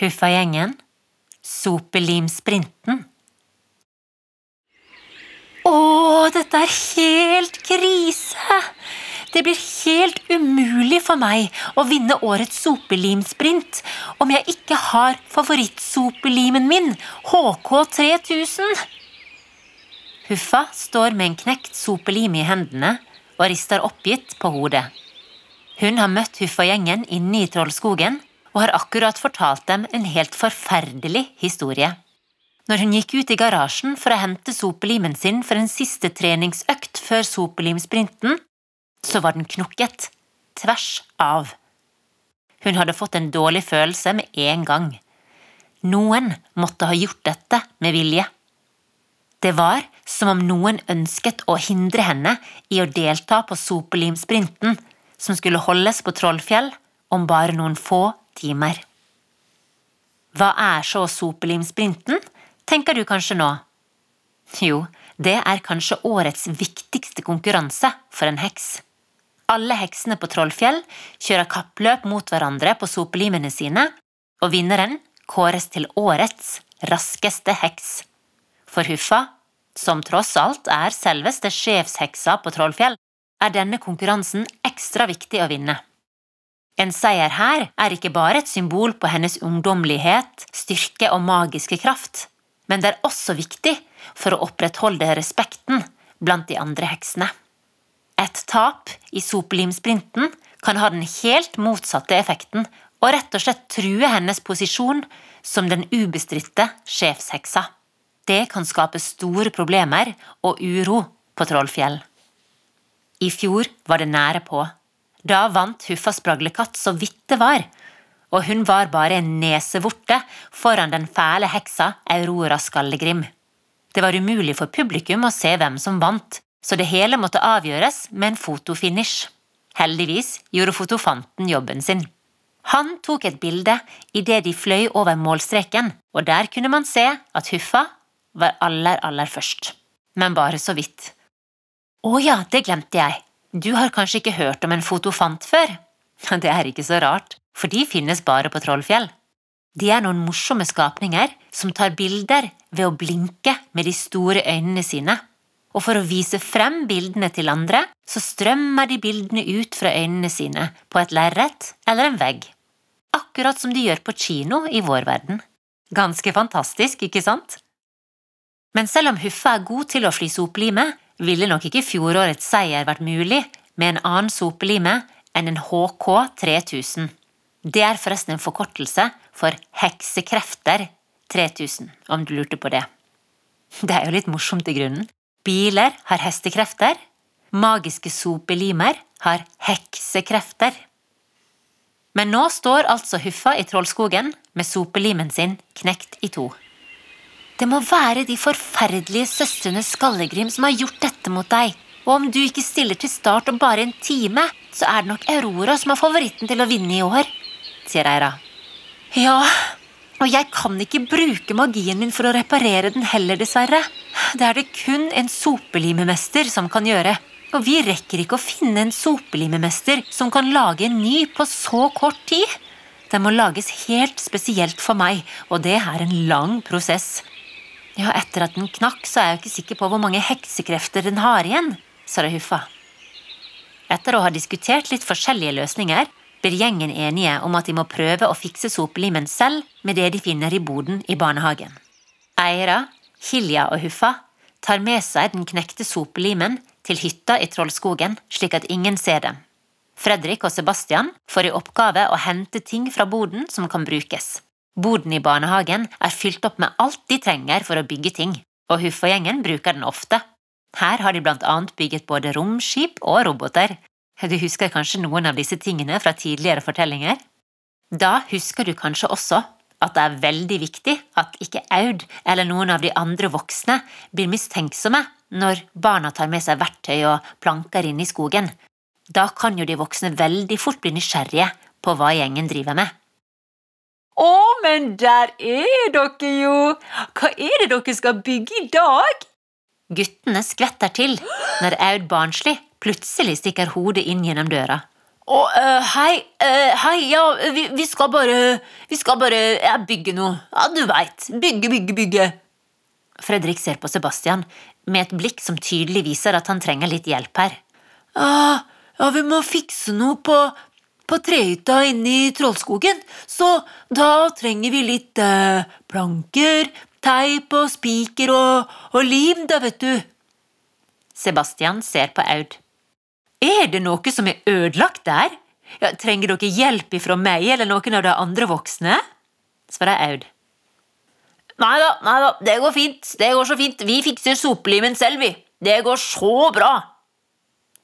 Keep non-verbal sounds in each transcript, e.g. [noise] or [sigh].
Huffagjengen, Sopelimsprinten. Å, dette er helt krise! Det blir helt umulig for meg å vinne årets sopelimsprint om jeg ikke har favorittsopelimen min, HK3000. Huffa står med en knekt sopelim i hendene og rister oppgitt på hodet. Hun har møtt Huffa-gjengen inne i Trollskogen og har akkurat fortalt dem en helt forferdelig historie. Når hun gikk ut i garasjen for å hente sopelimen sin for en siste treningsøkt før sopelimsprinten, så var den knukket, tvers av. Hun hadde fått en dårlig følelse med en gang. Noen måtte ha gjort dette med vilje. Det var som om noen ønsket å hindre henne i å delta på sopelimsprinten som skulle holdes på Trollfjell om bare noen få timer. Hva er så sopelimsprinten, tenker du kanskje nå? Jo, det er kanskje årets viktigste konkurranse for en heks. Alle heksene på Trollfjell kjører kappløp mot hverandre på sopelimene sine, og vinneren kåres til årets raskeste heks. For Huffa, som tross alt er selveste sjefsheksa på Trollfjell, er denne konkurransen ekstra viktig å vinne. En seier her er ikke bare et symbol på hennes ungdommelighet, styrke og magiske kraft, men det er også viktig for å opprettholde respekten blant de andre heksene. Et tap i sopelimsprinten kan ha den helt motsatte effekten og rett og slett true hennes posisjon som den ubestridte sjefsheksa. Det kan skape store problemer og uro på Trollfjell. I fjor var det nære på. Da vant Huffa Spraglekatt så vidt det var, og hun var bare en nesevorte foran den fæle heksa Aurora Skallegrim. Det var umulig for publikum å se hvem som vant, så det hele måtte avgjøres med en fotofinish. Heldigvis gjorde fotofanten jobben sin. Han tok et bilde idet de fløy over målstreken, og der kunne man se at Huffa var aller, aller først. Men bare så vidt. Å ja, det glemte jeg. Du har kanskje ikke hørt om en fotofant før? [laughs] Det er ikke så rart, for de finnes bare på Trollfjell. De er noen morsomme skapninger som tar bilder ved å blinke med de store øynene sine. Og for å vise frem bildene til andre, så strømmer de bildene ut fra øynene sine på et lerret eller en vegg. Akkurat som de gjør på kino i vår verden. Ganske fantastisk, ikke sant? Men selv om Huffa er god til å fly sopelime, ville nok ikke fjorårets seier vært mulig med en annen sopelime enn en HK 3000. Det er forresten en forkortelse for Heksekrefter 3000, om du lurte på det. Det er jo litt morsomt i grunnen. Biler har hestekrefter, magiske sopelimer har heksekrefter. Men nå står altså Huffa i Trollskogen med sopelimen sin knekt i to. Det må være de forferdelige søstrene Skallegrim som har gjort dette mot deg. Og om du ikke stiller til start om bare en time, så er det nok Aurora som er favoritten til å vinne i år, sier Eira. Ja, og jeg kan ikke bruke magien min for å reparere den heller, dessverre. Det er det kun en sopelimemester som kan gjøre. Og vi rekker ikke å finne en sopelimemester som kan lage en ny på så kort tid. Den må lages helt spesielt for meg, og det er en lang prosess. Ja, etter at den knakk, så er jeg jo ikke sikker på hvor mange heksekrefter den har igjen, sa det Huffa. Etter å ha diskutert litt forskjellige løsninger, blir gjengen enige om at de må prøve å fikse sopelimen selv med det de finner i boden i barnehagen. Eira, Hilja og Huffa tar med seg den knekte sopelimen til hytta i Trollskogen, slik at ingen ser dem. Fredrik og Sebastian får i oppgave å hente ting fra boden som kan brukes. Boden i barnehagen er fylt opp med alt de trenger for å bygge ting, og Huffa-gjengen bruker den ofte. Her har de blant annet bygget både romskip og roboter. Du husker kanskje noen av disse tingene fra tidligere fortellinger? Da husker du kanskje også at det er veldig viktig at ikke Aud eller noen av de andre voksne blir mistenksomme når barna tar med seg verktøy og planker inn i skogen. Da kan jo de voksne veldig fort bli nysgjerrige på hva gjengen driver med. Å, men der er dere jo! Hva er det dere skal bygge i dag? Guttene skvetter til når Aud Barnsli plutselig stikker hodet inn gjennom døra. Å, uh, hei, uh, hei, ja, vi, vi skal bare Vi skal bare ja, bygge noe. Ja, du veit. Bygge, bygge, bygge. Fredrik ser på Sebastian med et blikk som tydelig viser at han trenger litt hjelp her. Ja, ja vi må fikse noe på, på trehytta inne i Trollskogen, så da trenger vi litt eh, planker, teip og spiker og, og lim, da, vet du. Sebastian ser på Aud. Er det noe som er ødelagt der? Ja, trenger dere hjelp ifra meg eller noen av de andre voksne? svarer Aud. Nei da, nei da, det går fint, det går så fint, vi fikser sopelimen selv, vi. Det går så bra.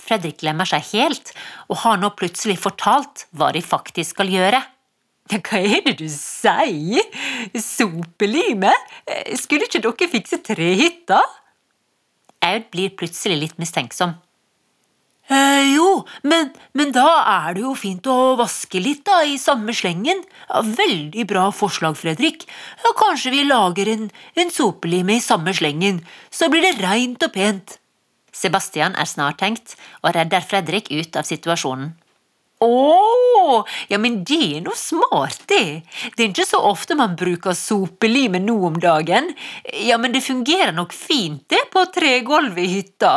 Fredrik glemmer seg helt, og har nå plutselig fortalt hva de faktisk skal gjøre. Hva er det du sier? Sopelime? Skulle ikke dere fikse trehytta? Aud blir plutselig litt mistenksom. Eh, jo, men, men, da er det jo fint å vaske litt da, i samme slengen. Ja, veldig bra forslag, Fredrik. Ja, kanskje vi lager en, en sopelime i samme slengen, så blir det reint og pent. Sebastian er snart tenkt og redder Fredrik ut av situasjonen. Å, ja, men det er noe smart, det. Det er ikke så ofte man bruker sopelimet nå om dagen. Ja, men det fungerer nok fint, det, på tregulvet i hytta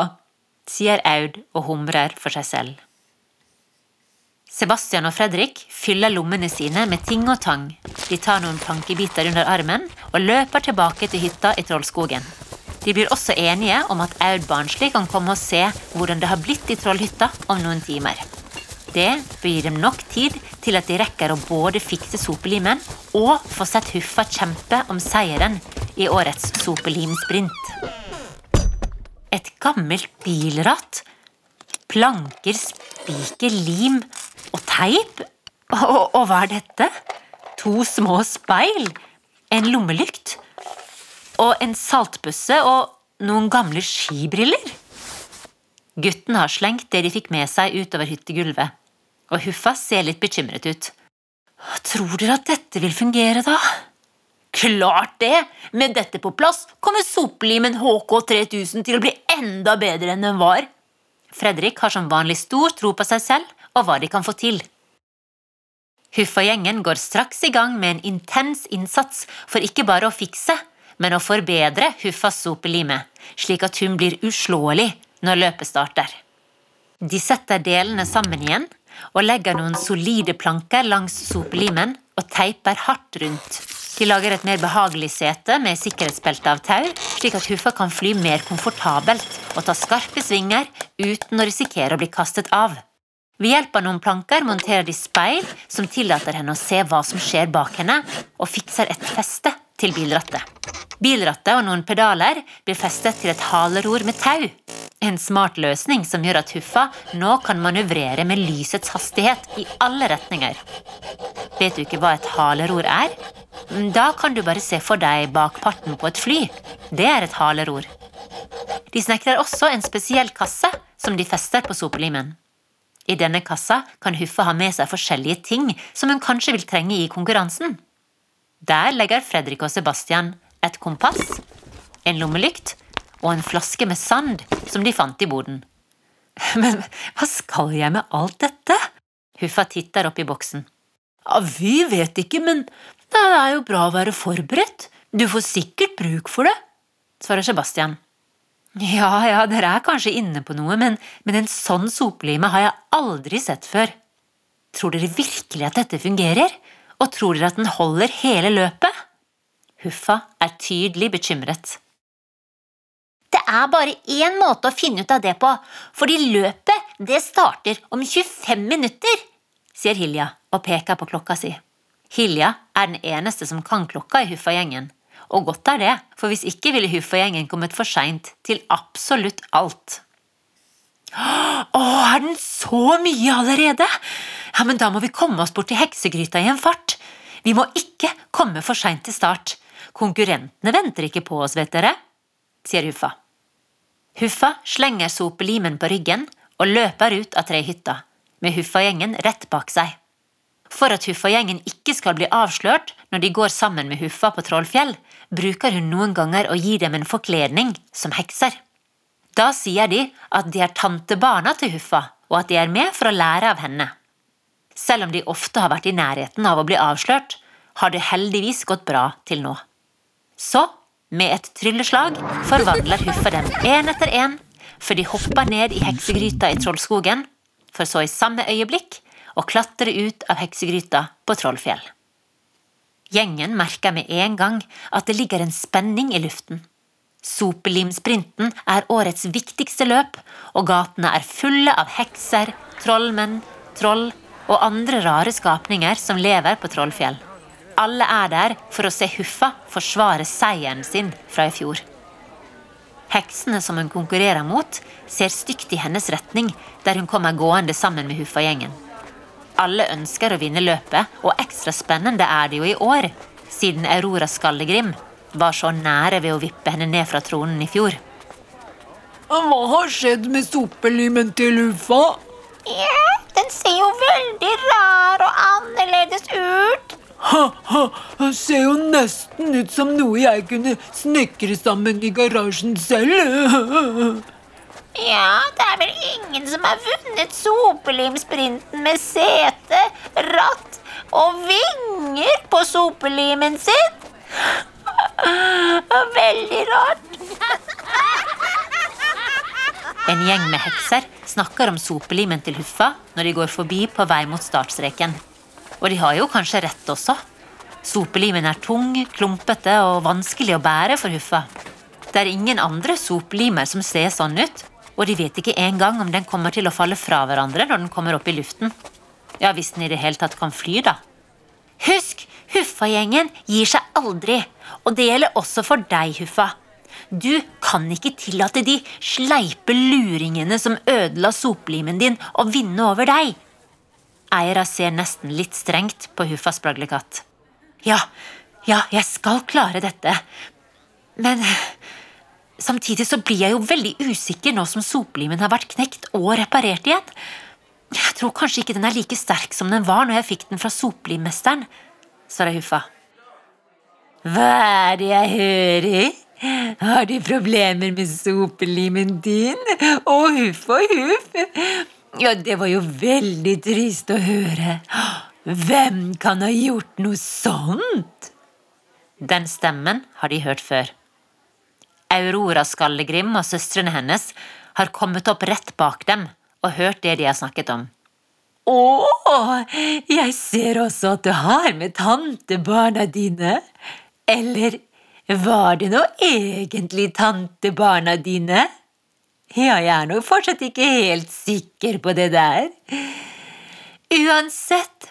sier Aud og humrer for seg selv. Sebastian og Fredrik fyller lommene sine med ting og tang. De tar noen plankebiter under armen og løper tilbake til hytta i Trollskogen. De blir også enige om at Aud Barnsli kan komme og se hvordan det har blitt i Trollhytta om noen timer. Det bør gi dem nok tid til at de rekker å både fikse sopelimen og få sett Huffa kjempe om seieren i årets sopelimsprint. Et gammelt bilratt. Planker, spiker, lim og teip. Og, og hva er dette? To små speil, en lommelykt og en saltbøsse og noen gamle skibriller. Gutten har slengt det de fikk med seg utover hyttegulvet, og Huffa ser litt bekymret ut. Tror dere at dette vil fungere, da? Klart det! Med dette på plass kommer sopelimen HK3000 til å bli enda bedre enn den var. Fredrik har som vanlig stor tro på seg selv og hva de kan få til. Huffa-gjengen går straks i gang med en intens innsats for ikke bare å fikse, men å forbedre Huffas sopelime, slik at hun blir uslåelig når løpet starter. De setter delene sammen igjen og legger noen solide planker langs sopelimen og teiper hardt rundt de lager et mer behagelig sete med sikkerhetsbelte av tau, slik at Huffa kan fly mer komfortabelt og ta skarpe svinger uten å risikere å bli kastet av. Ved hjelp av noen planker monterer de speil som tillater henne å se hva som skjer bak henne, og fikser et feste til bilrattet. Bilrattet og noen pedaler blir festet til et haleror med tau. En smart løsning som gjør at Huffa nå kan manøvrere med lysets hastighet i alle retninger. Vet du ikke hva et haleror er? Da kan du bare se for deg bakparten på et fly. Det er et haleror. De snekrer også en spesiell kasse som de fester på sopelimen. I denne kassa kan Huffa ha med seg forskjellige ting som hun kanskje vil trenge i konkurransen. Der legger Fredrik og Sebastian et kompass, en lommelykt og en flaske med sand som de fant i boden. [laughs] Men hva skal jeg med alt dette? Huffa titter opp i boksen. Ja, Vi vet ikke, men det er jo bra å være forberedt. Du får sikkert bruk for det, svarer Sebastian. Ja, ja, dere er kanskje inne på noe, men, men en sånn sopelime har jeg aldri sett før. Tror dere virkelig at dette fungerer? Og tror dere at den holder hele løpet? Huffa er tydelig bekymret. Det er bare én måte å finne ut av det på, fordi løpet det starter om 25 minutter, sier Hilja og peker på klokka si. Hilja er den eneste som kan klokka i Huffa-gjengen. Og godt er det, for hvis ikke ville Huffa-gjengen kommet for seint til absolutt alt. Å, er den så mye allerede? Ja, men da må vi komme oss bort til heksegryta i en fart. Vi må ikke komme for seint til start. Konkurrentene venter ikke på oss, vet dere, sier Huffa. Huffa slenger sopelimen på ryggen og løper ut av trehytta, med Huffa-gjengen rett bak seg. For at Huffa-gjengen ikke skal bli avslørt når de går sammen med Huffa på Trollfjell, bruker hun noen ganger å gi dem en forkledning som hekser. Da sier de at de er tantebarna til Huffa, og at de er med for å lære av henne. Selv om de ofte har vært i nærheten av å bli avslørt, har det heldigvis gått bra til nå. Så, med et trylleslag, forvandler Huffa dem én etter én, før de hopper ned i heksegryta i Trollskogen, for så i samme øyeblikk å klatre ut av heksegryta på Trollfjell. Gjengen merker med en gang at det ligger en spenning i luften. Sopelimsprinten er årets viktigste løp, og gatene er fulle av hekser, trollmenn, troll og andre rare skapninger som lever på Trollfjell. Alle er der for å se Huffa forsvare seieren sin fra i fjor. Heksene som hun konkurrerer mot, ser stygt i hennes retning der hun kommer gående sammen med Huffa-gjengen. Alle ønsker å vinne løpet, og ekstra spennende er det jo i år, siden Aurora Skallegrim var så nære ved å vippe henne ned fra tronen i fjor. Hva har skjedd med sopelimen til Huffa? Ja, den ser jo veldig rar og annerledes ut. Ha-ha, det ser jo nesten ut som noe jeg kunne snekre sammen i garasjen selv. Ja, det er vel ingen som har vunnet sopelimsprinten med sete, ratt og vinger på sopelimen sin. Veldig rart. En gjeng med hekser snakker om sopelimen til Huffa når de går forbi på vei mot startstreken. Og de har jo kanskje rett også. Sopelimen er tung, klumpete og vanskelig å bære for Huffa. Det er ingen andre sopelimer som ser sånn ut, og de vet ikke engang om den kommer til å falle fra hverandre når den kommer opp i luften. Ja, hvis den i det hele tatt kan fly, da. Husk, Huffa-gjengen gir seg aldri, og det gjelder også for deg, Huffa. Du kan ikke tillate de sleipe luringene som ødela sopelimen din, å vinne over deg. Eira ser nesten litt strengt på Huffa spraglekatt. Ja, ja, jeg skal klare dette. Men samtidig så blir jeg jo veldig usikker nå som sopelimen har vært knekt og reparert igjen. Jeg tror kanskje ikke den er like sterk som den var når jeg fikk den fra sopelimmesteren, svarer Huffa. Hva er det jeg hører? Har du problemer med sopelimen din? Å, huff og huff. Ja, det var jo veldig trist å høre. Hvem kan ha gjort noe sånt? Den stemmen har de hørt før. Aurora Skallegrim og søstrene hennes har kommet opp rett bak dem og hørt det de har snakket om. Å, jeg ser også at du har med tantebarna dine. Eller var det nå egentlig tantebarna dine? Ja, jeg er nok fortsatt ikke helt sikker på det der. Uansett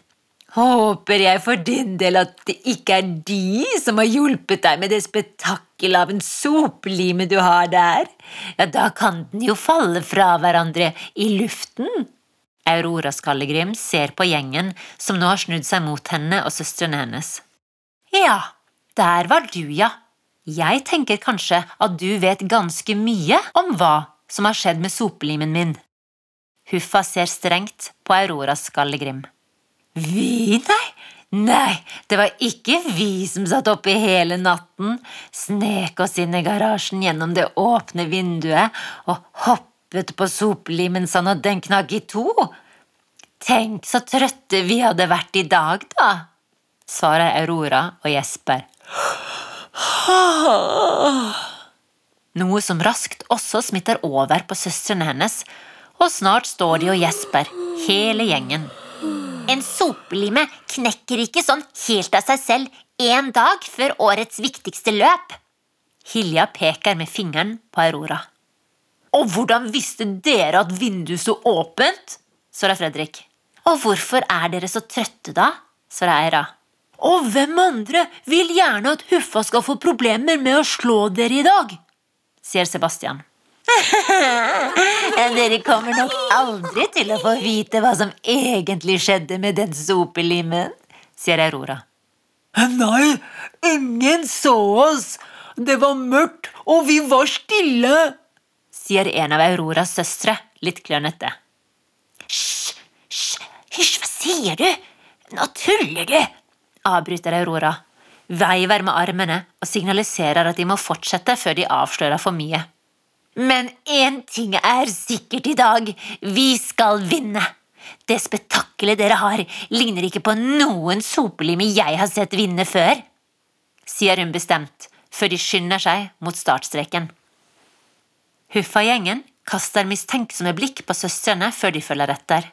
håper jeg for din del at det ikke er de som har hjulpet deg med det spetakkelet av en soplime du har der. Ja, da kan den jo falle fra hverandre i luften. Aurora Skallegrim ser på gjengen som nå har snudd seg mot henne og søstrene hennes. Ja, der var du, ja. Jeg tenker kanskje at du vet ganske mye om hva som har skjedd med sopelimen min. Huffa ser strengt på Aurora Skallegrim. Vi, nei? Nei, det var ikke vi som satt oppe hele natten, snek oss inn i garasjen gjennom det åpne vinduet og hoppet på sopelimen sånn at den knakk i to. Tenk så trøtte vi hadde vært i dag, da, svarer Aurora og gjesper. Noe som raskt også smitter over på søstrene hennes, og snart står de og gjesper, hele gjengen. En sopelime knekker ikke sånn helt av seg selv en dag før årets viktigste løp. Hilja peker med fingeren på Aurora. Og hvordan visste dere at vinduet sto åpent? svarer Fredrik. Og hvorfor er dere så trøtte, da? svarer Eira. Og hvem andre vil gjerne at Huffa skal få problemer med å slå dere i dag? Sier Sebastian. dere kommer nok aldri til å få vite hva som egentlig skjedde med den sopelimen, sier Aurora. Nei, ingen så oss. Det var mørkt, og vi var stille, sier en av Auroras søstre, litt klønete. Hysj, hysj, hva sier du? Nå tuller du, avbryter Aurora, veiver med armene og signaliserer at de må fortsette før de avslører for mye. Men én ting er sikkert i dag, vi skal vinne. det spetakkelet dere har, ligner ikke på noen sopelime jeg har sett vinne før, sier hun bestemt før de skynder seg mot startstreken. Huffa-gjengen kaster mistenksomme blikk på søstrene før de følger etter.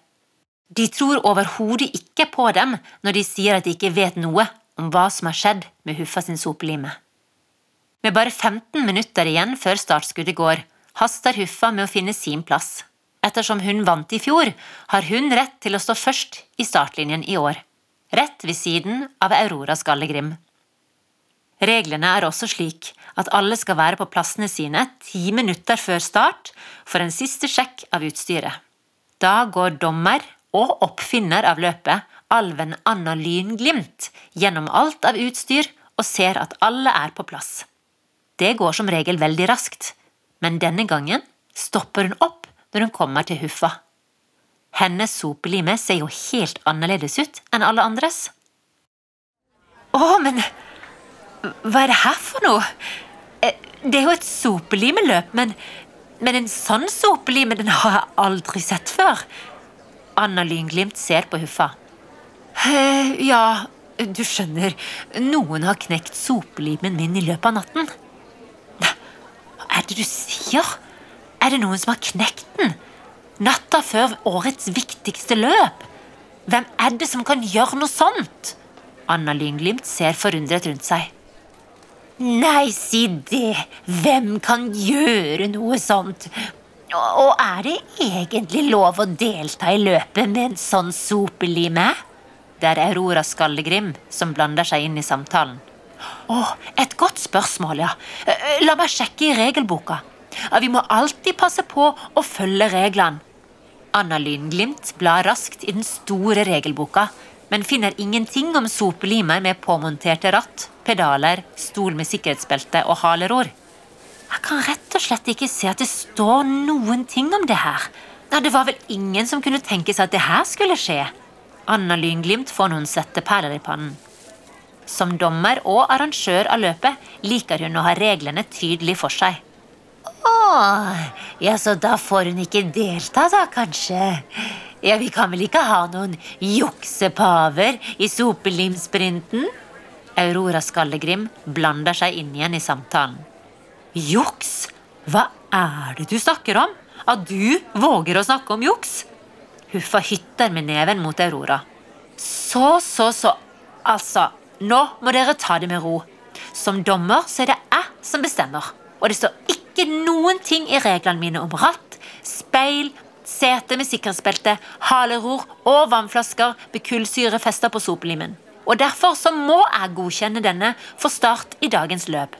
De tror overhodet ikke på dem når de sier at de ikke vet noe om hva som har skjedd med Huffa sin sopelime. Med bare 15 minutter igjen før startskuddet går, haster Huffa med å finne sin plass. Ettersom hun vant i fjor, har hun rett til å stå først i startlinjen i år. Rett ved siden av Aurora Skallegrim. Reglene er også slik at alle skal være på plassene sine ti minutter før start for en siste sjekk av utstyret. Da går dommer og oppfinner av løpet, alven Anna Lynglimt, gjennom alt av utstyr og ser at alle er på plass. Det går som regel veldig raskt, men denne gangen stopper hun opp når hun kommer til Huffa. Hennes sopelime ser jo helt annerledes ut enn alle andres. Å, men hva er det her for noe? Eh, det er jo et sopelimeløp, men, men en sånn sopelime den har jeg aldri sett før. Anna Lynglimt ser på Huffa. Eh, ja, du skjønner, noen har knekt sopelimen min i løpet av natten. Hva er det du sier? Er det noen som har knekt den? Natta før årets viktigste løp? Hvem er det som kan gjøre noe sånt? Anna Lynglimt ser forundret rundt seg. Nei, si det. Hvem kan gjøre noe sånt? Og er det egentlig lov å delta i løpet med en sånn sopelime? Det er Aurora Skallegrim som blander seg inn i samtalen. Å, et godt spørsmål, ja. La meg sjekke i regelboka. Vi må alltid passe på å følge reglene. Anna Lynglimt blar raskt i den store regelboka, men finner ingenting om sopelimer med påmonterte ratt, pedaler, stol med sikkerhetsbelte og haleror. Jeg kan rett og slett ikke se at det står noen ting om det her. Det var vel ingen som kunne tenke seg at det her skulle skje. Anna Lynglimt får noen svetteperler i pannen. Som dommer og arrangør av løpet liker hun å ha reglene tydelig for seg. Å, ja, så da får hun ikke delta, da, kanskje? Ja, vi kan vel ikke ha noen juksepaver i sopelimsprinten? Aurora Skallegrim blander seg inn igjen i samtalen. Juks? Hva er det du snakker om? At du våger å snakke om juks? Huffa hytter med neven mot Aurora. Så, så, så. Altså, nå må dere ta det med ro. Som dommer så er det jeg som bestemmer. Og det står ikke noen ting i reglene mine om ratt, speil, sete med sikkerhetsbelte, haleror og vannflasker med kullsyre festa på sopelimen. Og derfor så må jeg godkjenne denne for start i dagens løp,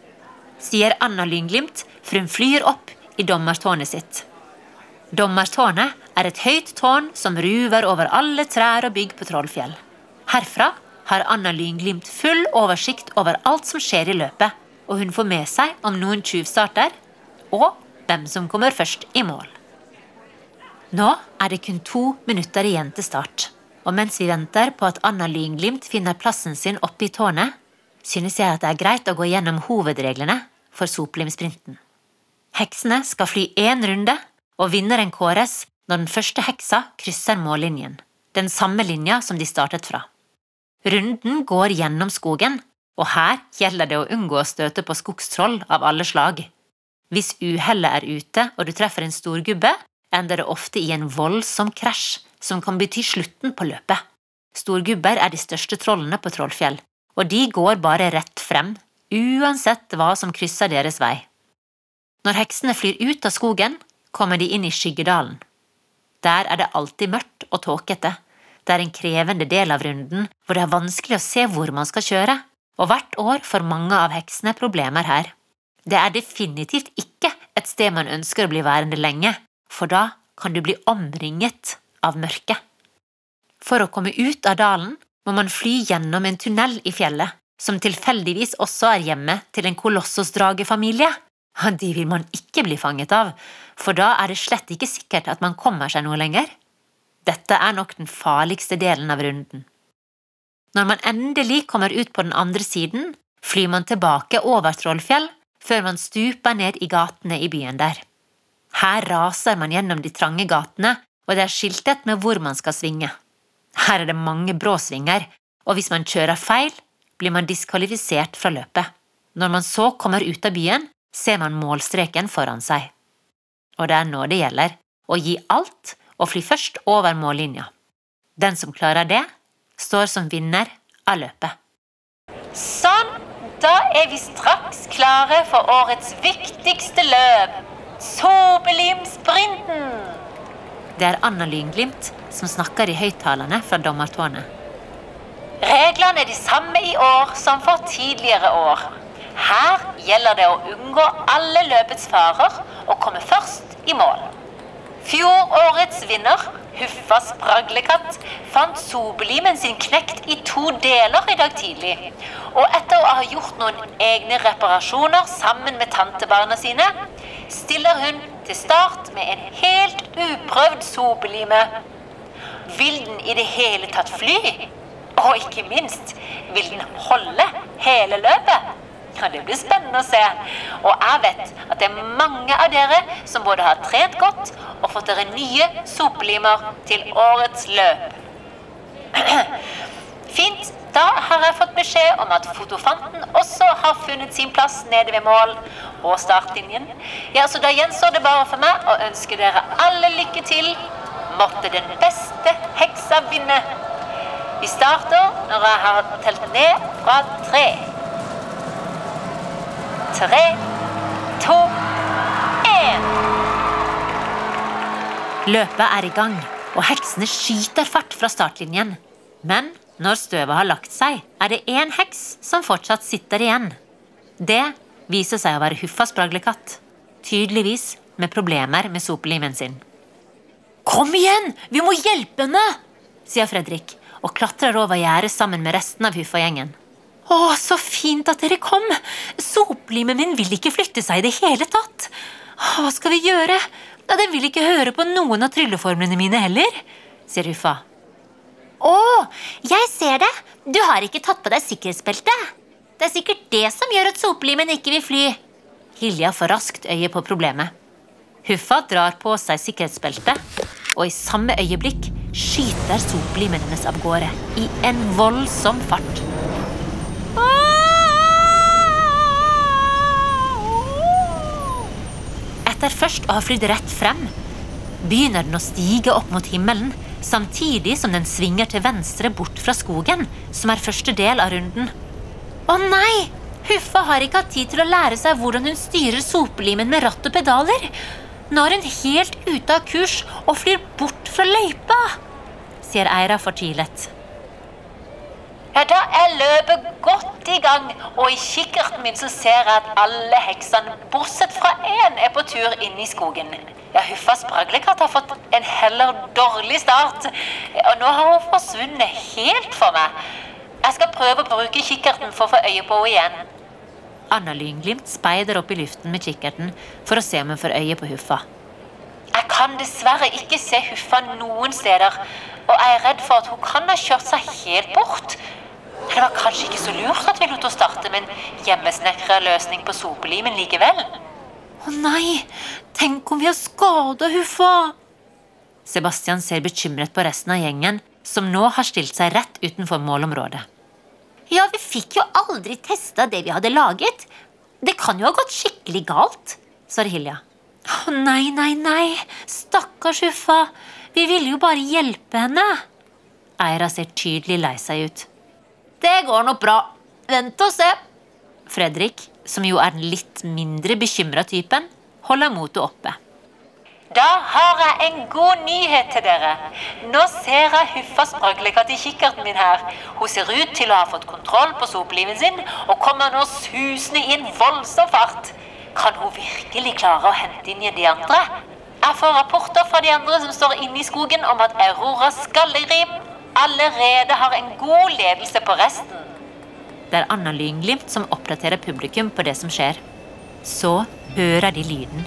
sier Anna Lynglimt, for hun flyr opp i dommertårnet sitt. Dommertårnet er et høyt tårn som ruver over alle trær og bygg på Trollfjell. Herfra har Anna Lynglimt full oversikt over alt som skjer i løpet, og hun får med seg om noen tjuvstarter, og hvem som kommer først i mål. Nå er det kun to minutter igjen til start, og mens vi venter på at Anna Lynglimt finner plassen sin oppe i tårnet, synes jeg at det er greit å gå gjennom hovedreglene for soplimsprinten. Heksene skal fly én runde, og vinneren kåres når den første heksa krysser mållinjen, den samme linja som de startet fra. Runden går gjennom skogen, og her gjelder det å unngå å støte på skogstroll av alle slag. Hvis uhellet er ute og du treffer en storgubbe, ender det ofte i en voldsom krasj som kan bety slutten på løpet. Storgubber er de største trollene på Trollfjell, og de går bare rett frem, uansett hva som krysser deres vei. Når heksene flyr ut av skogen, kommer de inn i Skyggedalen. Der er det alltid mørkt og tåkete. Det er en krevende del av runden hvor det er vanskelig å se hvor man skal kjøre, og hvert år får mange av heksene problemer her. Det er definitivt ikke et sted man ønsker å bli værende lenge, for da kan du bli omringet av mørket. For å komme ut av dalen må man fly gjennom en tunnel i fjellet, som tilfeldigvis også er hjemmet til en kolossosdragefamilie. De vil man ikke bli fanget av, for da er det slett ikke sikkert at man kommer seg noe lenger. Dette er nok den farligste delen av runden. Når man endelig kommer ut på den andre siden, flyr man tilbake over Trollfjell før man stuper ned i gatene i byen der. Her raser man gjennom de trange gatene og det er skiltet med hvor man skal svinge. Her er det mange brå svinger, og hvis man kjører feil, blir man diskvalifisert fra løpet. Når man så kommer ut av byen, ser man målstreken foran seg. Og det er nå det gjelder, å gi alt og fly først over mållinja. Den som klarer det, står som vinner av løpet. Sånn, da er vi straks klare for årets viktigste løp. Sobelimsprinten! Det er Anna Lynglimt som snakker i høyttalerne fra dommertårnet. Reglene er de samme i år som for tidligere år. Her gjelder det å unngå alle løpets farer og komme først i mål. Fjorårets vinner, Huffa spraglekatt, fant sobelimen sin knekt i to deler i dag tidlig. Og etter å ha gjort noen egne reparasjoner sammen med tantebarna sine, stiller hun til start med en helt uprøvd sobelime. Vil den i det hele tatt fly? Og ikke minst, vil den holde hele løpet? Ja, Det blir spennende å se. Og jeg vet at det er mange av dere som både har trent godt og fått dere nye sopelimer til årets løp. Fint. Da har jeg fått beskjed om at fotofanten også har funnet sin plass nede ved mål og startlinjen. Ja, så da gjenstår det bare for meg å ønske dere alle lykke til. Måtte den beste heksa vinne. Vi starter når jeg har telt ned fra tre. Tre, to, én. Løpet er i gang, og heksene skyter fart fra startlinjen. Men når støvet har lagt seg, er det én heks som fortsatt sitter igjen. Det viser seg å være Huffa spraglekatt. Tydeligvis med problemer med sopelimen sin. Kom igjen! Vi må hjelpe henne! sier Fredrik og klatrer over gjerdet sammen med resten av Huffa-gjengen. Å, så fint at dere kom! Soplimen min vil ikke flytte seg i det hele tatt. Hva skal vi gjøre? Den vil ikke høre på noen av trylleformlene mine heller, sier Huffa. Å, jeg ser det! Du har ikke tatt på deg sikkerhetsbeltet. Det er sikkert det som gjør at soplimen ikke vil fly. Hilja får raskt øye på problemet. Huffa drar på seg sikkerhetsbeltet, og i samme øyeblikk skyter soplimen hennes av gårde i en voldsom fart. Etter først å ha flydd rett frem, begynner den å stige opp mot himmelen, samtidig som den svinger til venstre bort fra skogen, som er første del av runden. Å nei! Huffa har ikke hatt tid til å lære seg hvordan hun styrer sopelimen med ratt og pedaler. Nå er hun helt ute av kurs og flyr bort fra løypa, sier Eira fortvilet. Ja, da er løpet godt i gang, og i kikkerten min så ser jeg at alle heksene, bortsett fra én, er på tur inn i skogen. Ja, Huffa spraglekatt har fått en heller dårlig start, og nå har hun forsvunnet helt for meg. Jeg skal prøve å bruke kikkerten for å få øye på henne igjen. Anna Lynglimt speider opp i luften med kikkerten for å se om hun får øye på Huffa. Jeg kan dessverre ikke se Huffa noen steder, og jeg er redd for at hun kan ha kjørt seg helt bort. Det var kanskje ikke så lurt at vi lot henne starte med en hjemmesnekra løsning på sopelimen likevel. Å nei! Tenk om vi har skada Huffa! Sebastian ser bekymret på resten av gjengen, som nå har stilt seg rett utenfor målområdet. Ja, vi fikk jo aldri testa det vi hadde laget. Det kan jo ha gått skikkelig galt, sa Hilja. Å nei, nei, nei! Stakkars Huffa! Vi ville jo bare hjelpe henne. Eira ser tydelig lei seg ut. Det går nok bra. Vent og se. Fredrik, som jo er den litt mindre bekymra typen, holder motet oppe. Da har jeg en god nyhet til dere. Nå ser jeg Huffa spraglekatt til kikkerten min her. Hun ser ut til å ha fått kontroll på sopliven sin og kommer nå susende i en voldsom fart. Kan hun virkelig klare å hente inn igjen de andre? Jeg får rapporter fra de andre som står inne i skogen om at Aurora skal i Skallegrim allerede har en god ledelse på resten. Det er Anna Lynglimt som oppdaterer publikum på det som skjer. Så hører de lyden.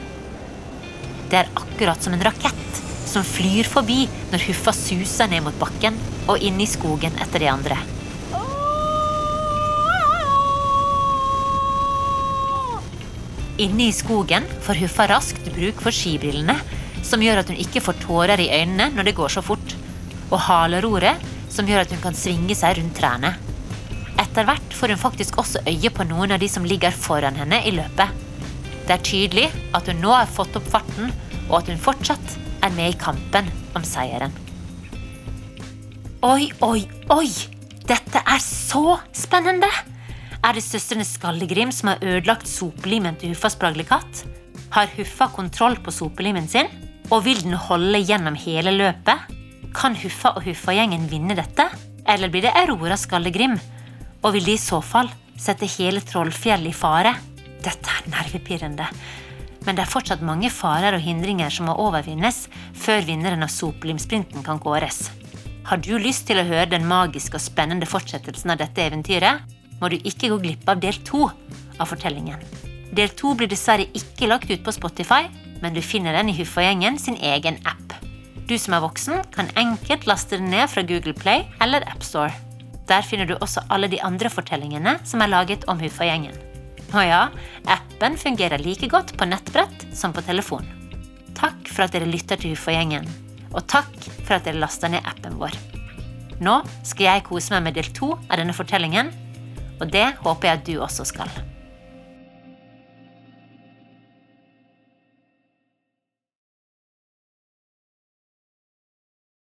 Det er akkurat som en rakett som flyr forbi når Huffa suser ned mot bakken og inn i skogen etter de andre. Inne i skogen får Huffa raskt bruk for skibrillene, som gjør at hun ikke får tårer i øynene når det går så fort. Og haleroret, som gjør at hun kan svinge seg rundt trærne. Etter hvert får hun faktisk også øye på noen av de som ligger foran henne i løpet. Det er tydelig at hun nå har fått opp farten, og at hun fortsatt er med i kampen om seieren. Oi, oi, oi! Dette er så spennende! Er det søstrene Skallegrim som har ødelagt sopelimen til Huffas spraglekatt? Har Huffa kontroll på sopelimen sin? Og vil den holde gjennom hele løpet? Kan Huffa og Huffa-gjengen vinne dette? Eller blir det Aurora Skallegrim? Og vil de i så fall sette hele Trollfjell i fare? Dette er nervepirrende. Men det er fortsatt mange farer og hindringer som må overvinnes før vinneren av sopelimsprinten kan kåres. Har du lyst til å høre den magiske og spennende fortsettelsen av dette eventyret, må du ikke gå glipp av del to av fortellingen. Del to blir dessverre ikke lagt ut på Spotify, men du finner den i Huffagjengen sin egen app. Du som er voksen, kan enkelt laste den ned fra Google Play eller AppStore. Der finner du også alle de andre fortellingene som er laget om Huffagjengen. Og ja, appen fungerer like godt på nettbrett som på telefon. Takk for at dere lytter til Huffagjengen, og takk for at dere laster ned appen vår. Nå skal jeg kose meg med del to av denne fortellingen, og det håper jeg at du også skal.